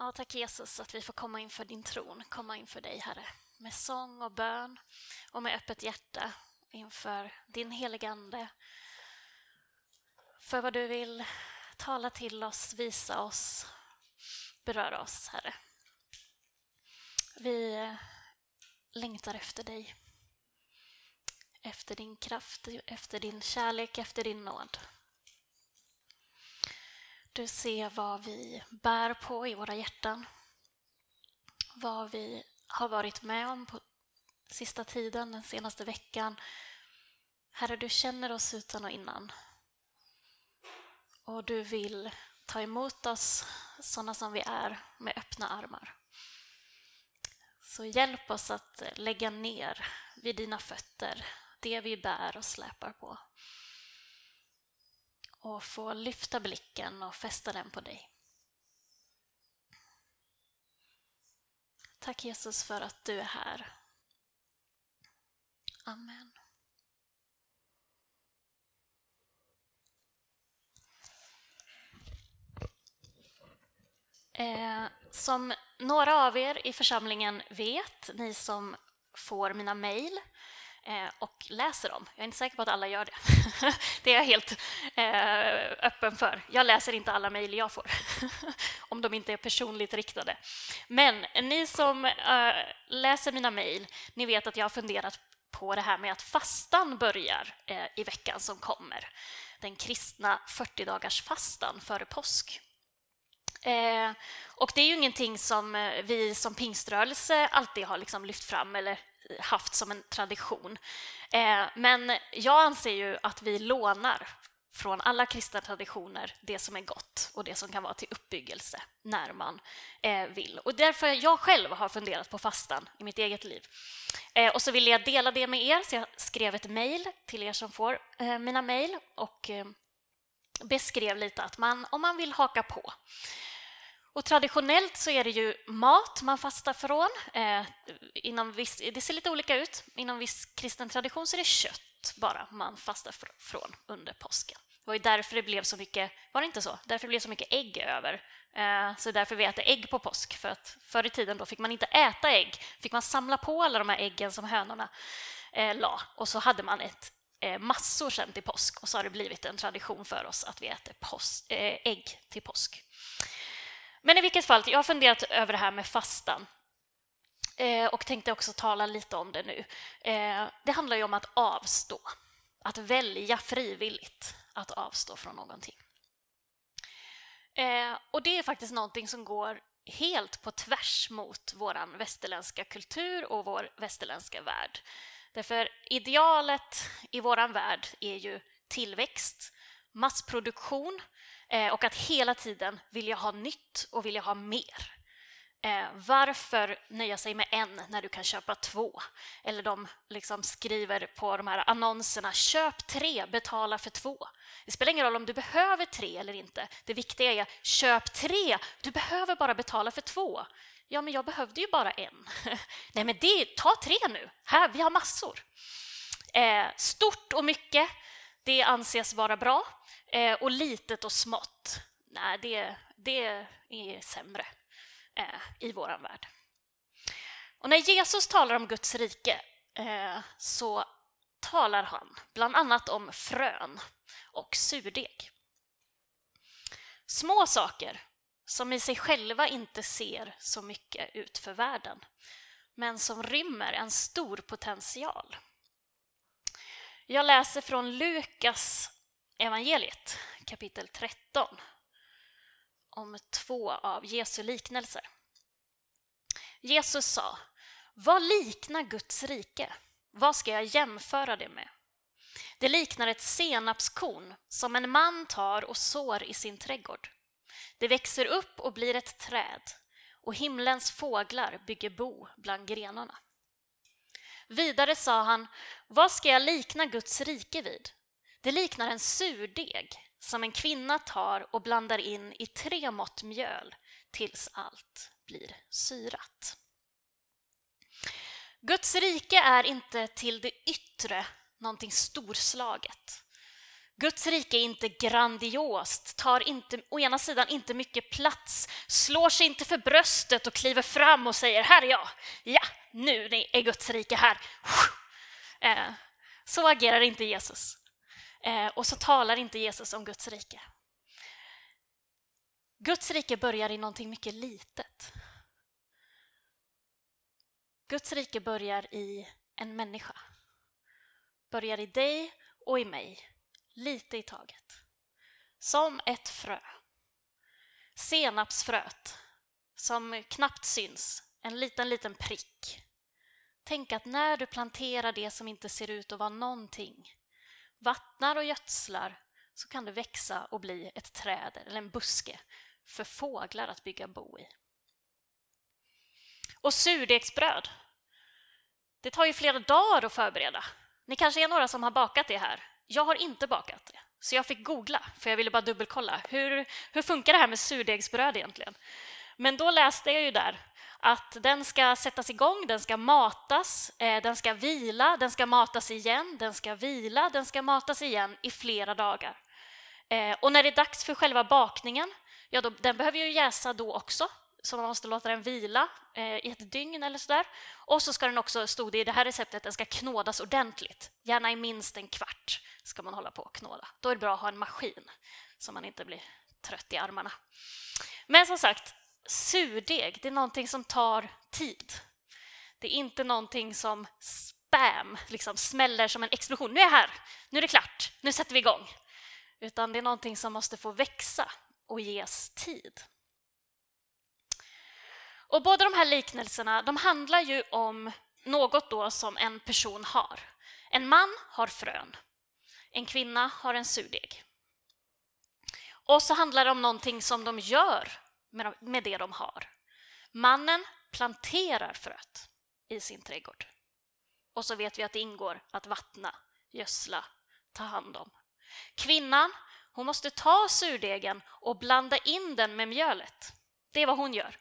Ja, tack Jesus att vi får komma inför din tron, komma inför dig Herre, med sång och bön och med öppet hjärta inför din heligande. För vad du vill tala till oss, visa oss, beröra oss, Herre. Vi eh, längtar efter dig. Efter din kraft, efter din kärlek, efter din nåd. Du ser vad vi bär på i våra hjärtan. Vad vi har varit med om på sista tiden, den senaste veckan. Herre, du känner oss utan och innan. Och du vill ta emot oss sådana som vi är med öppna armar. Så hjälp oss att lägga ner vid dina fötter det vi bär och släpar på och få lyfta blicken och fästa den på dig. Tack Jesus för att du är här. Amen. Eh, som några av er i församlingen vet, ni som får mina mejl, Eh, Eh, och läser dem. Jag är inte säker på att alla gör det. det är jag helt eh, öppen för. Jag läser inte alla mejl jag får, om de inte är personligt riktade. Men ni som eh, läser mina mejl, ni vet att jag har funderat på det här med att fastan börjar i veckan som kommer. Den kristna 40 dagars fastan före påsk. Eh, och det är ju ingenting som vi som pingströrelse alltid har liksom lyft fram eller haft som en tradition. Eh, men jag anser ju att vi lånar från alla kristna traditioner det som är gott och det som kan vara till uppbyggelse när man eh, vill. Och därför jag själv har funderat på fastan i mitt eget liv. Eh, och så ville jag dela det med er, så jag skrev ett mejl till er som får eh, mina mejl och eh, beskrev lite att man, om man vill haka på och traditionellt så är det ju mat man fastar från. Eh, inom viss, det ser lite olika ut. Inom viss kristen tradition så är det kött bara man fastar från under påsken. Det var ju därför det blev så mycket, var det inte så? Därför det blev så mycket ägg över. Eh, så därför vi äter ägg på påsk. För att förr i tiden då fick man inte äta ägg. fick man samla på alla de här äggen som hönorna eh, la. Och så hade man ett eh, massor sen till påsk. Och så har det blivit en tradition för oss att vi äter eh, ägg till påsk. Men i vilket fall, jag har funderat över det här med fastan eh, och tänkte också tala lite om det nu. Eh, det handlar ju om att avstå, att välja frivilligt att avstå från någonting. Eh, och det är faktiskt någonting som går helt på tvärs mot vår västerländska kultur och vår västerländska värld. Därför idealet i vår värld är ju tillväxt, massproduktion eh, och att hela tiden vilja ha nytt och vilja ha mer. Eh, varför nöja sig med en när du kan köpa två? Eller de liksom skriver på de här annonserna, köp tre, betala för två. Det spelar ingen roll om du behöver tre eller inte. Det viktiga är, köp tre, du behöver bara betala för två. Ja, men jag behövde ju bara en. Nej, men det, ta tre nu. Här, vi har massor. Eh, stort och mycket, det anses vara bra. Eh, och litet och smått, nej, det, det är sämre eh, i vår värld. Och när Jesus talar om Guds rike eh, så talar han bland annat om frön och surdeg. Små saker som i sig själva inte ser så mycket ut för världen men som rymmer en stor potential. Jag läser från Lukas evangeliet kapitel 13 om två av Jesu liknelser. Jesus sa, vad liknar Guds rike? Vad ska jag jämföra det med? Det liknar ett senapskorn som en man tar och sår i sin trädgård. Det växer upp och blir ett träd och himlens fåglar bygger bo bland grenarna. Vidare sa han, vad ska jag likna Guds rike vid? Det liknar en surdeg som en kvinna tar och blandar in i tre mått mjöl tills allt blir syrat. Guds rike är inte till det yttre någonting storslaget. Guds rike är inte grandiost, tar inte, å ena sidan inte mycket plats, slår sig inte för bröstet och kliver fram och säger här är jag, ja, nu är Guds rike här. Eh, så agerar inte Jesus. Eh, och så talar inte Jesus om Guds rike. Guds rike börjar i någonting mycket litet. Guds rike börjar i en människa. Börjar i dig och i mig, lite i taget. Som ett frö. Senapsfröet, som knappt syns, en liten, liten prick. Tänk att när du planterar det som inte ser ut att vara någonting, vattnar och gödslar, så kan det växa och bli ett träd eller en buske för fåglar att bygga bo i. Och surdegsbröd, det tar ju flera dagar att förbereda. Ni kanske är några som har bakat det här. Jag har inte bakat det, så jag fick googla, för jag ville bara dubbelkolla. Hur, hur funkar det här med surdegsbröd egentligen? Men då läste jag ju där att den ska sättas igång, den ska matas, eh, den ska vila, den ska matas igen, den ska vila, den ska matas igen i flera dagar. Eh, och när det är dags för själva bakningen, ja då, den behöver ju jäsa då också, så man måste låta den vila eh, i ett dygn eller sådär. Och så ska den också, stod det i det här receptet, den ska knådas ordentligt. Gärna i minst en kvart ska man hålla på och knåda. Då är det bra att ha en maskin så man inte blir trött i armarna. Men som sagt, surdeg, det är någonting som tar tid. Det är inte någonting som spam, liksom smäller som en explosion. Nu är jag här, nu är det klart, nu sätter vi igång. Utan det är någonting som måste få växa och ges tid. Och båda de här liknelserna de handlar ju om något då som en person har. En man har frön, en kvinna har en surdeg. Och så handlar det om någonting som de gör med det de har. Mannen planterar fröet i sin trädgård. Och så vet vi att det ingår att vattna, gödsla, ta hand om. Kvinnan hon måste ta surdegen och blanda in den med mjölet. Det är vad hon gör.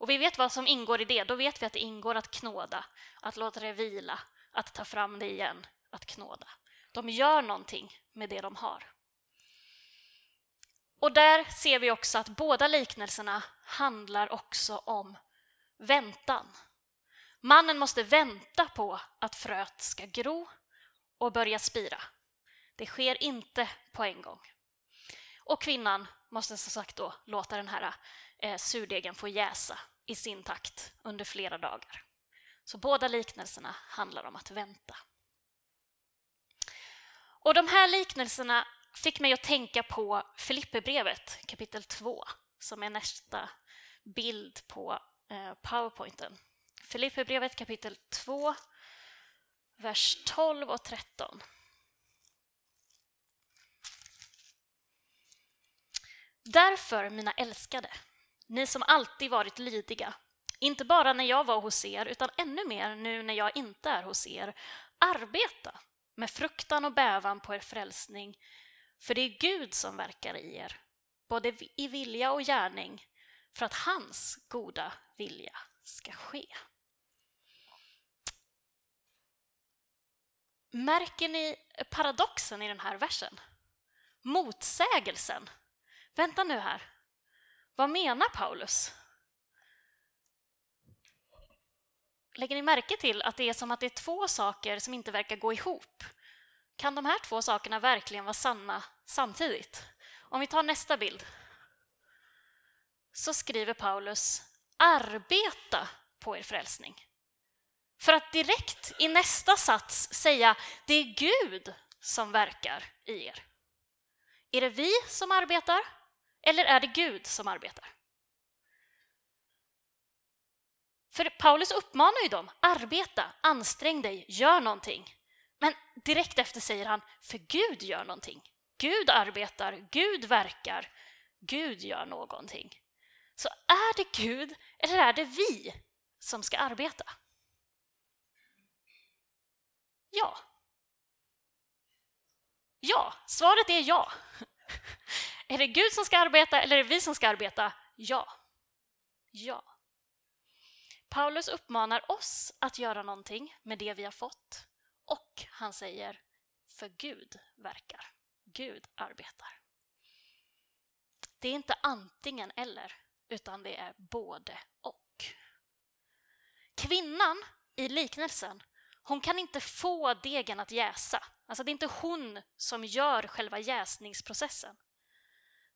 Och vi vet vad som ingår i det. Då vet vi att det ingår att knåda, att låta det vila, att ta fram det igen, att knåda. De gör någonting med det de har. Och där ser vi också att båda liknelserna handlar också om väntan. Mannen måste vänta på att fröet ska gro och börja spira. Det sker inte på en gång. Och kvinnan måste som sagt då låta den här eh, surdegen få jäsa i sin takt under flera dagar. Så båda liknelserna handlar om att vänta. Och de här liknelserna fick mig att tänka på Filipperbrevet kapitel 2 som är nästa bild på eh, powerpointen. Filipperbrevet kapitel 2, vers 12 och 13. Därför, mina älskade, ni som alltid varit lydiga, inte bara när jag var hos er, utan ännu mer nu när jag inte är hos er, arbeta med fruktan och bävan på er frälsning, för det är Gud som verkar i er, både i vilja och gärning, för att hans goda vilja ska ske. Märker ni paradoxen i den här versen? Motsägelsen. Vänta nu här. Vad menar Paulus? Lägger ni märke till att det är som att det är två saker som inte verkar gå ihop? Kan de här två sakerna verkligen vara sanna samtidigt? Om vi tar nästa bild så skriver Paulus arbeta på er frälsning. För att direkt i nästa sats säga det är Gud som verkar i er. Är det vi som arbetar eller är det Gud som arbetar? För Paulus uppmanar ju dem, arbeta, ansträng dig, gör någonting. Men direkt efter säger han, för Gud gör någonting. Gud arbetar, Gud verkar, Gud gör någonting. Så är det Gud eller är det vi som ska arbeta? Ja. Ja, svaret är ja. Är det Gud som ska arbeta eller är det vi som ska arbeta? Ja. Ja. Paulus uppmanar oss att göra någonting med det vi har fått och han säger för Gud verkar. Gud arbetar. Det är inte antingen eller, utan det är både och. Kvinnan i liknelsen, hon kan inte få degen att jäsa. Alltså det är inte hon som gör själva jäsningsprocessen.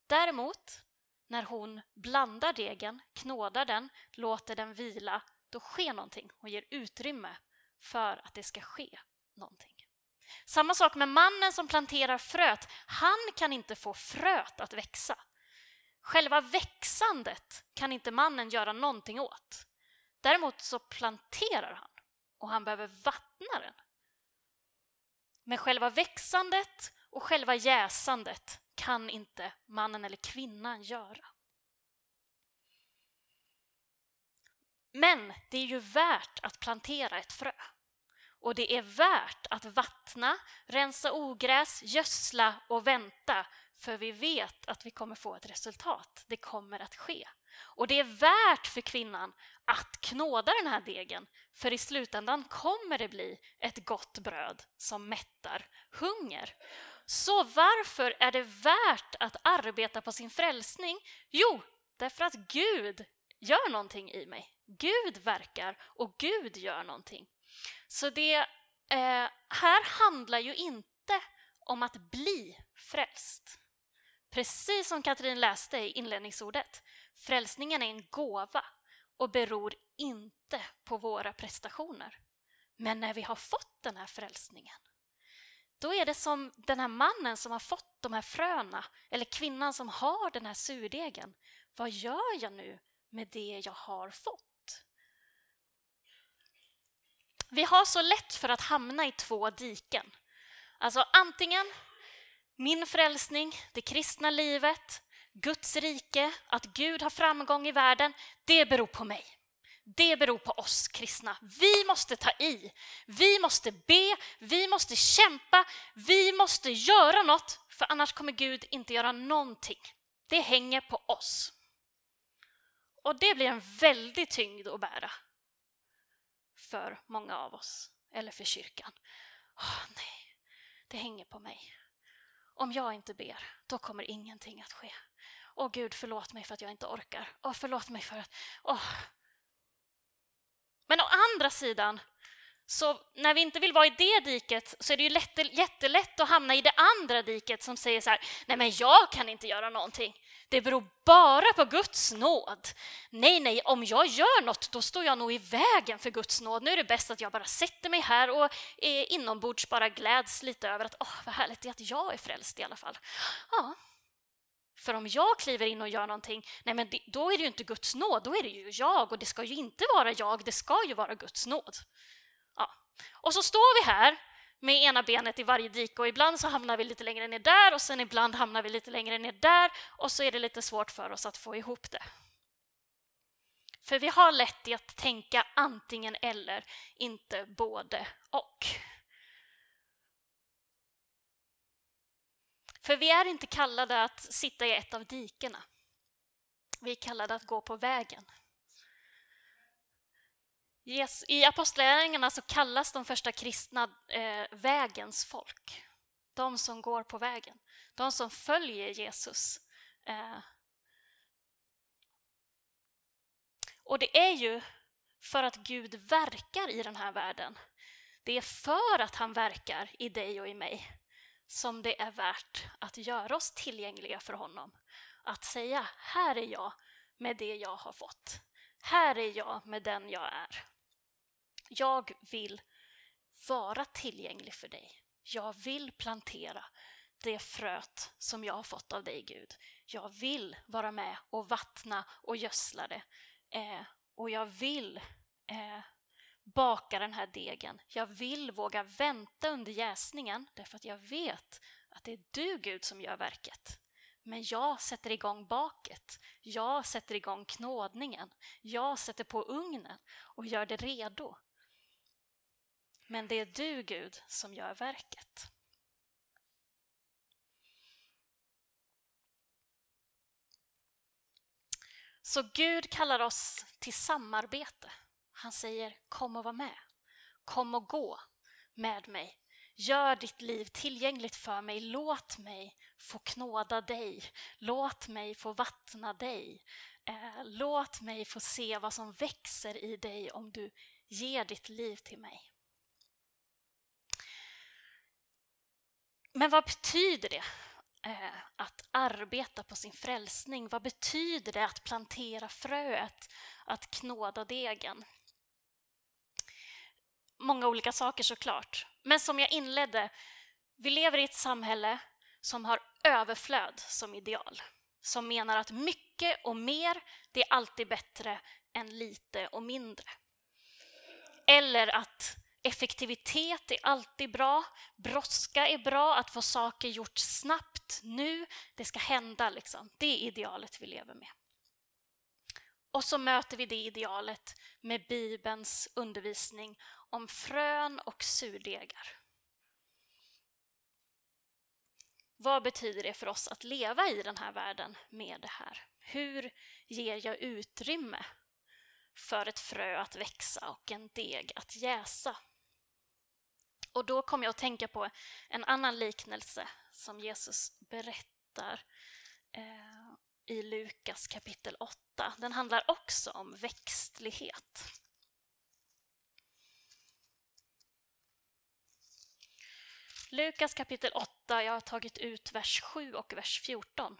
Däremot, när hon blandar degen, knådar den, låter den vila, då sker någonting. Hon ger utrymme för att det ska ske någonting. Samma sak med mannen som planterar fröet. Han kan inte få fröet att växa. Själva växandet kan inte mannen göra någonting åt. Däremot så planterar han och han behöver vattna den. Men själva växandet och själva jäsandet kan inte mannen eller kvinnan göra. Men det är ju värt att plantera ett frö. Och det är värt att vattna, rensa ogräs, gödsla och vänta för vi vet att vi kommer få ett resultat. Det kommer att ske. Och det är värt för kvinnan att knåda den här degen för i slutändan kommer det bli ett gott bröd som mättar hunger. Så varför är det värt att arbeta på sin frälsning? Jo, därför att Gud gör någonting i mig. Gud verkar och Gud gör någonting. Så det eh, här handlar ju inte om att bli frälst. Precis som Katrin läste i inledningsordet. Frälsningen är en gåva och beror inte på våra prestationer. Men när vi har fått den här frälsningen, då är det som den här mannen som har fått de här fröna, eller kvinnan som har den här surdegen. Vad gör jag nu med det jag har fått? Vi har så lätt för att hamna i två diken. Alltså antingen min frälsning, det kristna livet, Guds rike, att Gud har framgång i världen, det beror på mig. Det beror på oss kristna. Vi måste ta i, vi måste be, vi måste kämpa, vi måste göra något, för annars kommer Gud inte göra någonting. Det hänger på oss. Och det blir en väldig tyngd att bära för många av oss, eller för kyrkan. Åh, nej, det hänger på mig. Om jag inte ber, då kommer ingenting att ske. Åh Gud, förlåt mig för att jag inte orkar. Åh, förlåt mig för att... Åh. Men å andra sidan, så när vi inte vill vara i det diket så är det ju lätt, jättelätt att hamna i det andra diket som säger så här, nej men jag kan inte göra någonting. Det beror bara på Guds nåd. Nej, nej, om jag gör något då står jag nog i vägen för Guds nåd. Nu är det bäst att jag bara sätter mig här och eh, inombords bara gläds lite över att åh, vad härligt det är att jag är frälst i alla fall. Ja, för om jag kliver in och gör någonting, nej men det, då är det ju inte Guds nåd, då är det ju jag och det ska ju inte vara jag, det ska ju vara Guds nåd. Och så står vi här med ena benet i varje dike och ibland så hamnar vi lite längre ner där och sen ibland hamnar vi lite längre ner där och så är det lite svårt för oss att få ihop det. För vi har lätt i att tänka antingen eller, inte både och. För vi är inte kallade att sitta i ett av dikena. Vi är kallade att gå på vägen. I Apostlagärningarna så kallas de första kristna eh, vägens folk. De som går på vägen, de som följer Jesus. Eh. Och det är ju för att Gud verkar i den här världen. Det är för att han verkar i dig och i mig som det är värt att göra oss tillgängliga för honom. Att säga, här är jag med det jag har fått. Här är jag med den jag är. Jag vill vara tillgänglig för dig. Jag vill plantera det fröet som jag har fått av dig, Gud. Jag vill vara med och vattna och gödsla det. Eh, och jag vill eh, baka den här degen. Jag vill våga vänta under jäsningen därför att jag vet att det är du, Gud, som gör verket. Men jag sätter igång baket. Jag sätter igång knådningen. Jag sätter på ugnen och gör det redo. Men det är du, Gud, som gör verket. Så Gud kallar oss till samarbete. Han säger kom och var med. Kom och gå med mig. Gör ditt liv tillgängligt för mig. Låt mig få knåda dig. Låt mig få vattna dig. Eh, låt mig få se vad som växer i dig om du ger ditt liv till mig. Men vad betyder det eh, att arbeta på sin frälsning? Vad betyder det att plantera fröet, att knåda degen? Många olika saker såklart. Men som jag inledde, vi lever i ett samhälle som har överflöd som ideal. Som menar att mycket och mer, det är alltid bättre än lite och mindre. Eller att effektivitet är alltid bra, brådska är bra, att få saker gjort snabbt, nu, det ska hända. Liksom. Det är idealet vi lever med. Och så möter vi det idealet med Bibelns undervisning om frön och surdegar. Vad betyder det för oss att leva i den här världen med det här? Hur ger jag utrymme för ett frö att växa och en deg att jäsa? Och då kom jag att tänka på en annan liknelse som Jesus berättar eh, i Lukas kapitel 8. Den handlar också om växtlighet. Lukas kapitel 8, jag har tagit ut vers 7 och vers 14.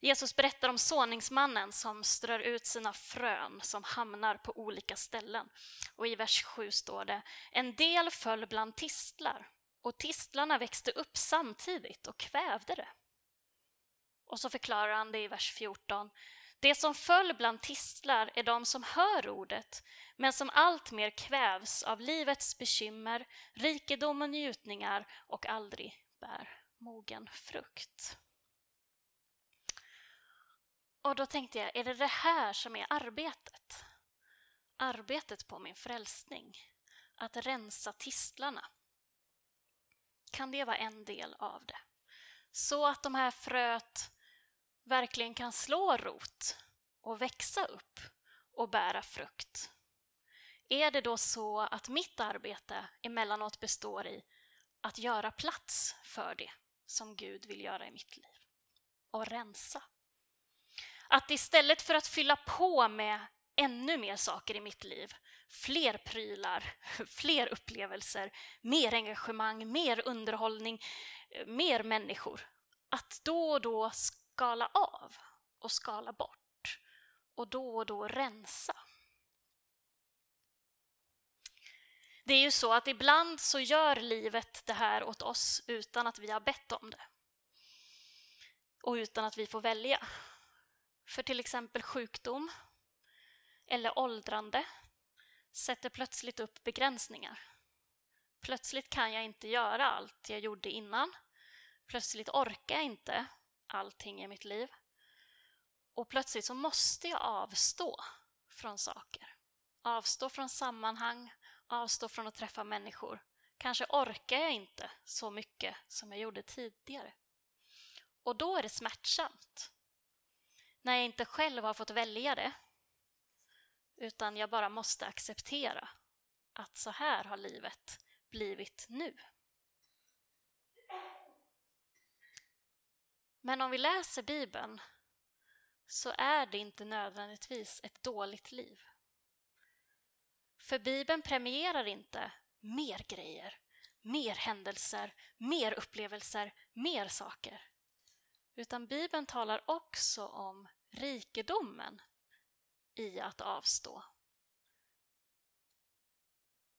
Jesus berättar om såningsmannen som strör ut sina frön som hamnar på olika ställen. Och i vers 7 står det, en del föll bland tistlar och tistlarna växte upp samtidigt och kvävde det. Och så förklarar han det i vers 14. Det som föll bland tistlar är de som hör ordet, men som alltmer kvävs av livets bekymmer, rikedom och njutningar och aldrig bär mogen frukt. Och då tänkte jag, är det det här som är arbetet? Arbetet på min frälsning? Att rensa tistlarna? Kan det vara en del av det? Så att de här fröet verkligen kan slå rot och växa upp och bära frukt. Är det då så att mitt arbete emellanåt består i att göra plats för det som Gud vill göra i mitt liv och rensa? Att istället för att fylla på med ännu mer saker i mitt liv, fler prylar, fler upplevelser, mer engagemang, mer underhållning, eh, mer människor, att då och då skala av och skala bort och då och då rensa. Det är ju så att ibland så gör livet det här åt oss utan att vi har bett om det. Och utan att vi får välja. För till exempel sjukdom eller åldrande sätter plötsligt upp begränsningar. Plötsligt kan jag inte göra allt jag gjorde innan. Plötsligt orkar jag inte allting i mitt liv. Och plötsligt så måste jag avstå från saker. Avstå från sammanhang, avstå från att träffa människor. Kanske orkar jag inte så mycket som jag gjorde tidigare. Och då är det smärtsamt. När jag inte själv har fått välja det, utan jag bara måste acceptera att så här har livet blivit nu. Men om vi läser Bibeln så är det inte nödvändigtvis ett dåligt liv. För Bibeln premierar inte mer grejer, mer händelser, mer upplevelser, mer saker. Utan Bibeln talar också om rikedomen i att avstå.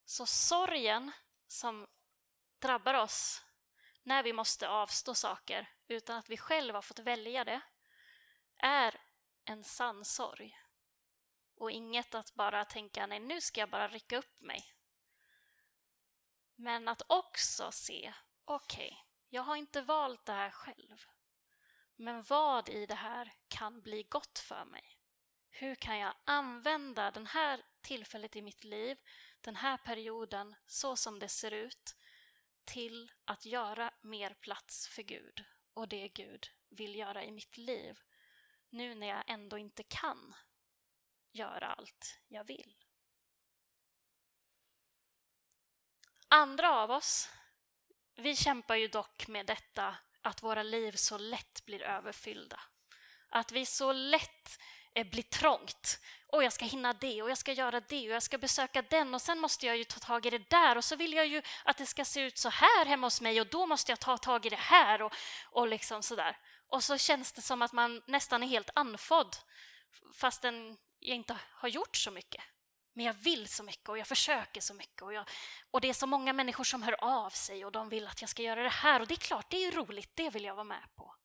Så sorgen som drabbar oss när vi måste avstå saker utan att vi själva har fått välja det är en sann sorg. Och inget att bara tänka nej nu ska jag bara rycka upp mig. Men att också se, okej, okay, jag har inte valt det här själv. Men vad i det här kan bli gott för mig? Hur kan jag använda det här tillfället i mitt liv, den här perioden, så som det ser ut, till att göra mer plats för Gud och det Gud vill göra i mitt liv, nu när jag ändå inte kan göra allt jag vill. Andra av oss, vi kämpar ju dock med detta att våra liv så lätt blir överfyllda. Att vi så lätt eh, blir trångt. Och jag ska hinna det och jag ska göra det och jag ska besöka den och sen måste jag ju ta tag i det där och så vill jag ju att det ska se ut så här hemma hos mig och då måste jag ta tag i det här och, och liksom sådär. Och så känns det som att man nästan är helt andfådd fastän jag inte har gjort så mycket. Men jag vill så mycket och jag försöker så mycket. Och, jag, och det är så många människor som hör av sig och de vill att jag ska göra det här. Och det är klart, det är ju roligt, det vill jag vara med på.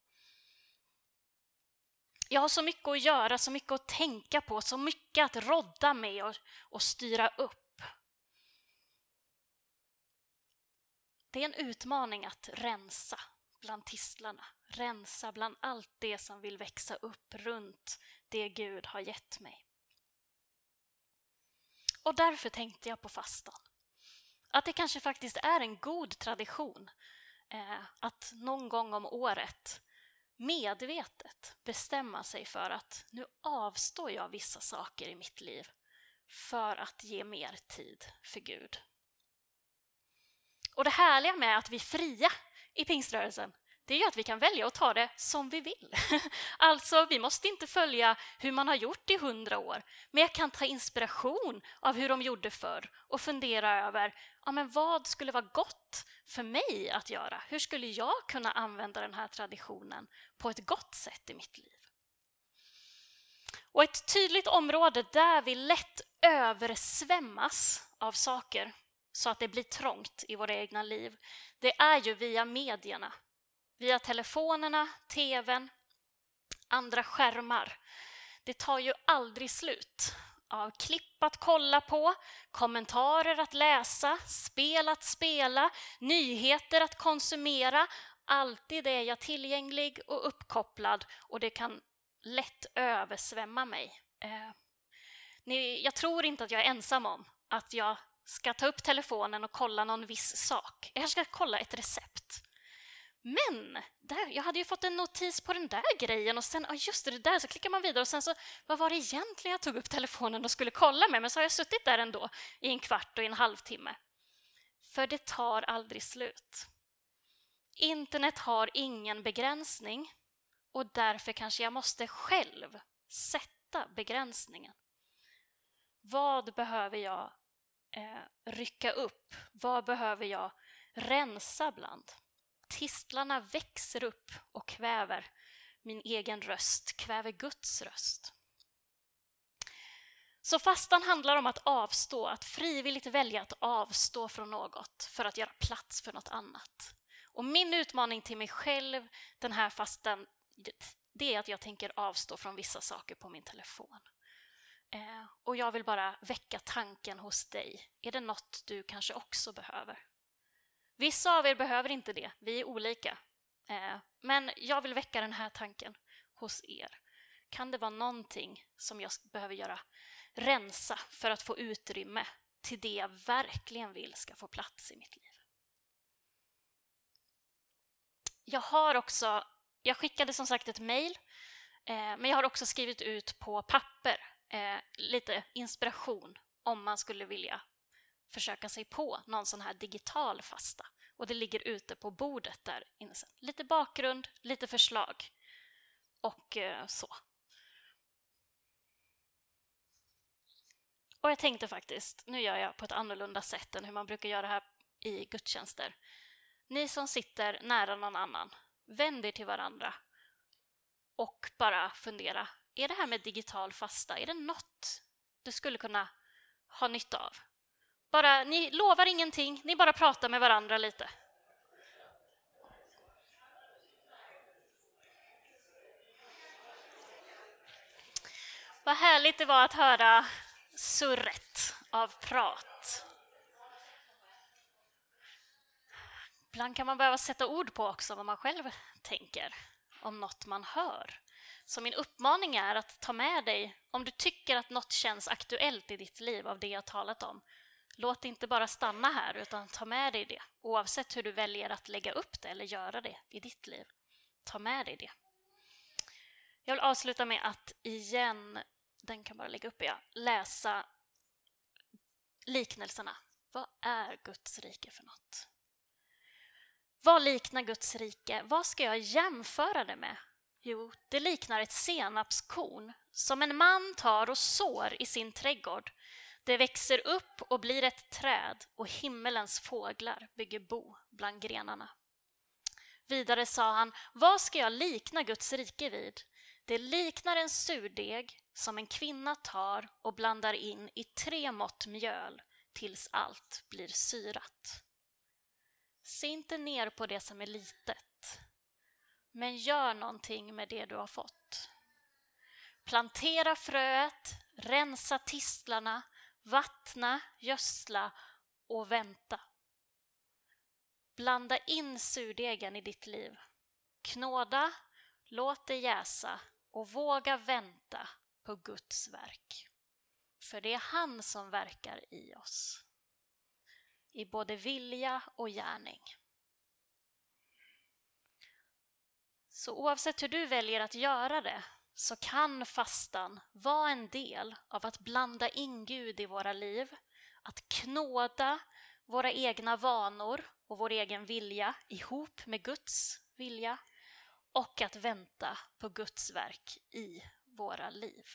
Jag har så mycket att göra, så mycket att tänka på, så mycket att rodda med och, och styra upp. Det är en utmaning att rensa bland tistlarna, rensa bland allt det som vill växa upp runt det Gud har gett mig. Och därför tänkte jag på fastan. Att det kanske faktiskt är en god tradition eh, att någon gång om året medvetet bestämma sig för att nu avstår jag vissa saker i mitt liv för att ge mer tid för Gud. Och det härliga med att vi fria i pingströrelsen det är att vi kan välja att ta det som vi vill. Alltså, vi måste inte följa hur man har gjort i hundra år, men jag kan ta inspiration av hur de gjorde förr och fundera över ja, men vad skulle vara gott för mig att göra? Hur skulle jag kunna använda den här traditionen på ett gott sätt i mitt liv? Och ett tydligt område där vi lätt översvämmas av saker så att det blir trångt i våra egna liv, det är ju via medierna via telefonerna, tvn, andra skärmar. Det tar ju aldrig slut av klipp att kolla på, kommentarer att läsa, spel att spela, nyheter att konsumera. Alltid är jag tillgänglig och uppkopplad och det kan lätt översvämma mig. Eh, jag tror inte att jag är ensam om att jag ska ta upp telefonen och kolla någon viss sak. Jag ska kolla ett recept. Men där, jag hade ju fått en notis på den där grejen och sen, ja just det, det där, så klickar man vidare och sen så, vad var det egentligen jag tog upp telefonen och skulle kolla med? Men så har jag suttit där ändå i en kvart och en halvtimme. För det tar aldrig slut. Internet har ingen begränsning och därför kanske jag måste själv sätta begränsningen. Vad behöver jag eh, rycka upp? Vad behöver jag rensa bland? Tistlarna växer upp och kväver min egen röst, kväver Guds röst. Så fastan handlar om att avstå, att frivilligt välja att avstå från något för att göra plats för något annat. Och min utmaning till mig själv den här fastan, det är att jag tänker avstå från vissa saker på min telefon. Eh, och jag vill bara väcka tanken hos dig. Är det något du kanske också behöver? Vissa av er behöver inte det, vi är olika. Eh, men jag vill väcka den här tanken hos er. Kan det vara någonting som jag behöver göra rensa för att få utrymme till det jag verkligen vill ska få plats i mitt liv? Jag har också, jag skickade som sagt ett mejl, eh, men jag har också skrivit ut på papper eh, lite inspiration om man skulle vilja försöka sig på någon sån här digital fasta. Och det ligger ute på bordet där inne. Lite bakgrund, lite förslag och eh, så. Och jag tänkte faktiskt, nu gör jag på ett annorlunda sätt än hur man brukar göra här i gudstjänster. Ni som sitter nära någon annan, vänd er till varandra och bara fundera. Är det här med digital fasta, är det något du skulle kunna ha nytta av? Bara, ni lovar ingenting, ni bara pratar med varandra lite. Vad härligt det var att höra surret av prat. Ibland kan man behöva sätta ord på också vad man själv tänker om något man hör. Så min uppmaning är att ta med dig, om du tycker att något känns aktuellt i ditt liv av det jag talat om, Låt det inte bara stanna här, utan ta med dig det oavsett hur du väljer att lägga upp det eller göra det i ditt liv. Ta med dig det. Jag vill avsluta med att igen, den kan bara lägga upp, ja, läsa liknelserna. Vad är Guds rike för något? Vad liknar Guds rike? Vad ska jag jämföra det med? Jo, det liknar ett senapskorn som en man tar och sår i sin trädgård. Det växer upp och blir ett träd och himmelens fåglar bygger bo bland grenarna. Vidare sa han, vad ska jag likna Guds rike vid? Det liknar en surdeg som en kvinna tar och blandar in i tre mått mjöl tills allt blir syrat. Se inte ner på det som är litet, men gör någonting med det du har fått. Plantera fröet, rensa tistlarna, vattna, gödsla och vänta. Blanda in surdegen i ditt liv. Knåda, låt det jäsa och våga vänta på Guds verk. För det är han som verkar i oss. I både vilja och gärning. Så oavsett hur du väljer att göra det så kan fastan vara en del av att blanda in Gud i våra liv, att knåda våra egna vanor och vår egen vilja ihop med Guds vilja och att vänta på Guds verk i våra liv.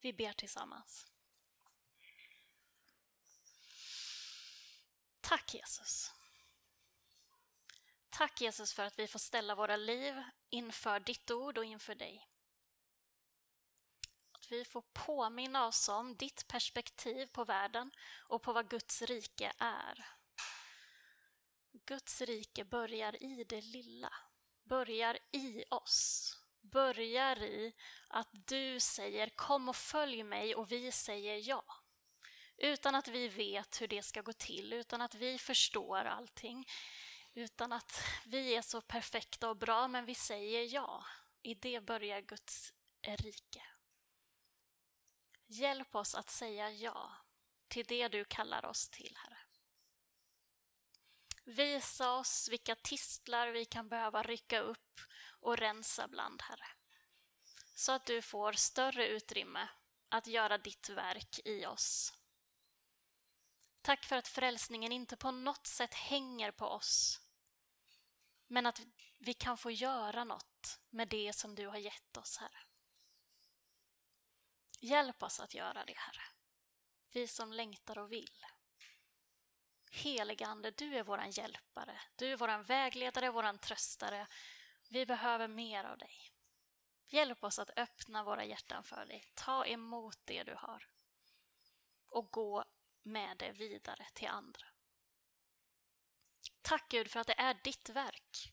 Vi ber tillsammans. Tack Jesus. Tack Jesus för att vi får ställa våra liv inför ditt ord och inför dig. Att vi får påminna oss om ditt perspektiv på världen och på vad Guds rike är. Guds rike börjar i det lilla, börjar i oss, börjar i att du säger kom och följ mig och vi säger ja. Utan att vi vet hur det ska gå till, utan att vi förstår allting, utan att vi är så perfekta och bra, men vi säger ja. I det börjar Guds rike. Hjälp oss att säga ja till det du kallar oss till, Herre. Visa oss vilka tistlar vi kan behöva rycka upp och rensa bland, Herre. Så att du får större utrymme att göra ditt verk i oss. Tack för att frälsningen inte på något sätt hänger på oss, men att vi kan få göra något med det som du har gett oss, Herre. Hjälp oss att göra det, Herre. Vi som längtar och vill. Heligande, du är våran hjälpare. Du är våran vägledare, våran tröstare. Vi behöver mer av dig. Hjälp oss att öppna våra hjärtan för dig. Ta emot det du har. Och gå med det vidare till andra. Tack Gud för att det är ditt verk.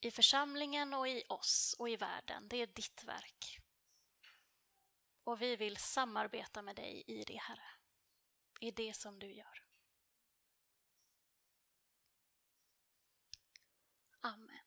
I församlingen och i oss och i världen. Det är ditt verk. Och vi vill samarbeta med dig i det, Herre. I det som du gör. Amen.